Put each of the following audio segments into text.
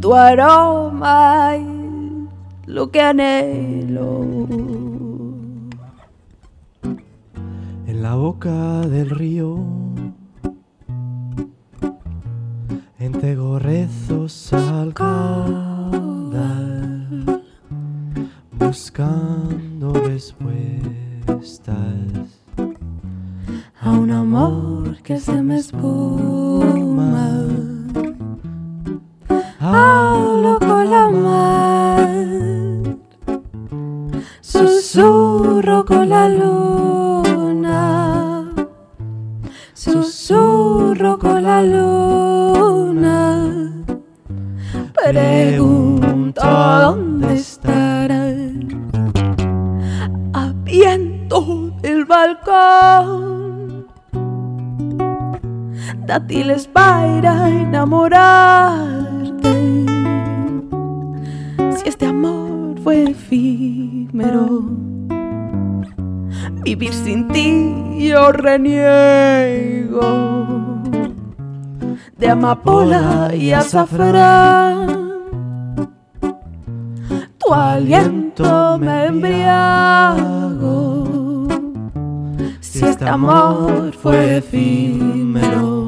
tu aroma es lo que anhelo. En la boca del río, en rezos al caudal, buscando respuestas a un amor que se me espuma. Susurro con la luna, susurro con la luna. Pregunto dónde estará a viento del balcón. Dátiles para enamorarte. Si este amor fue efímero, vivir sin ti yo reniego. De amapola y azafrán, tu aliento me embriago. Si este amor fue efímero,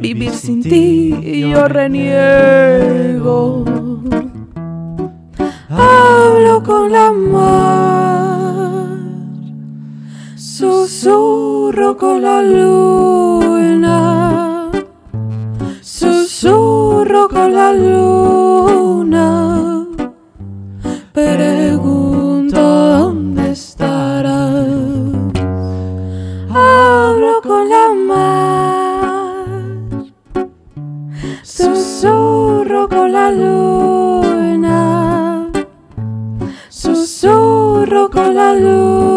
vivir sin ti yo reniego. Hablo con la mar, susurro con la luna, susurro con la luna. Pregunto dónde estarás. Hablo con la mar, susurro con la luna, susurro con la luna.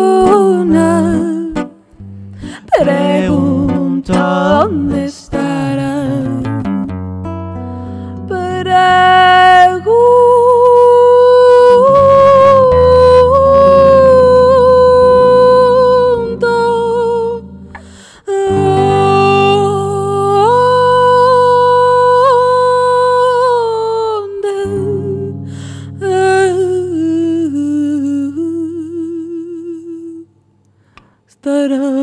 ¿Dónde estarás?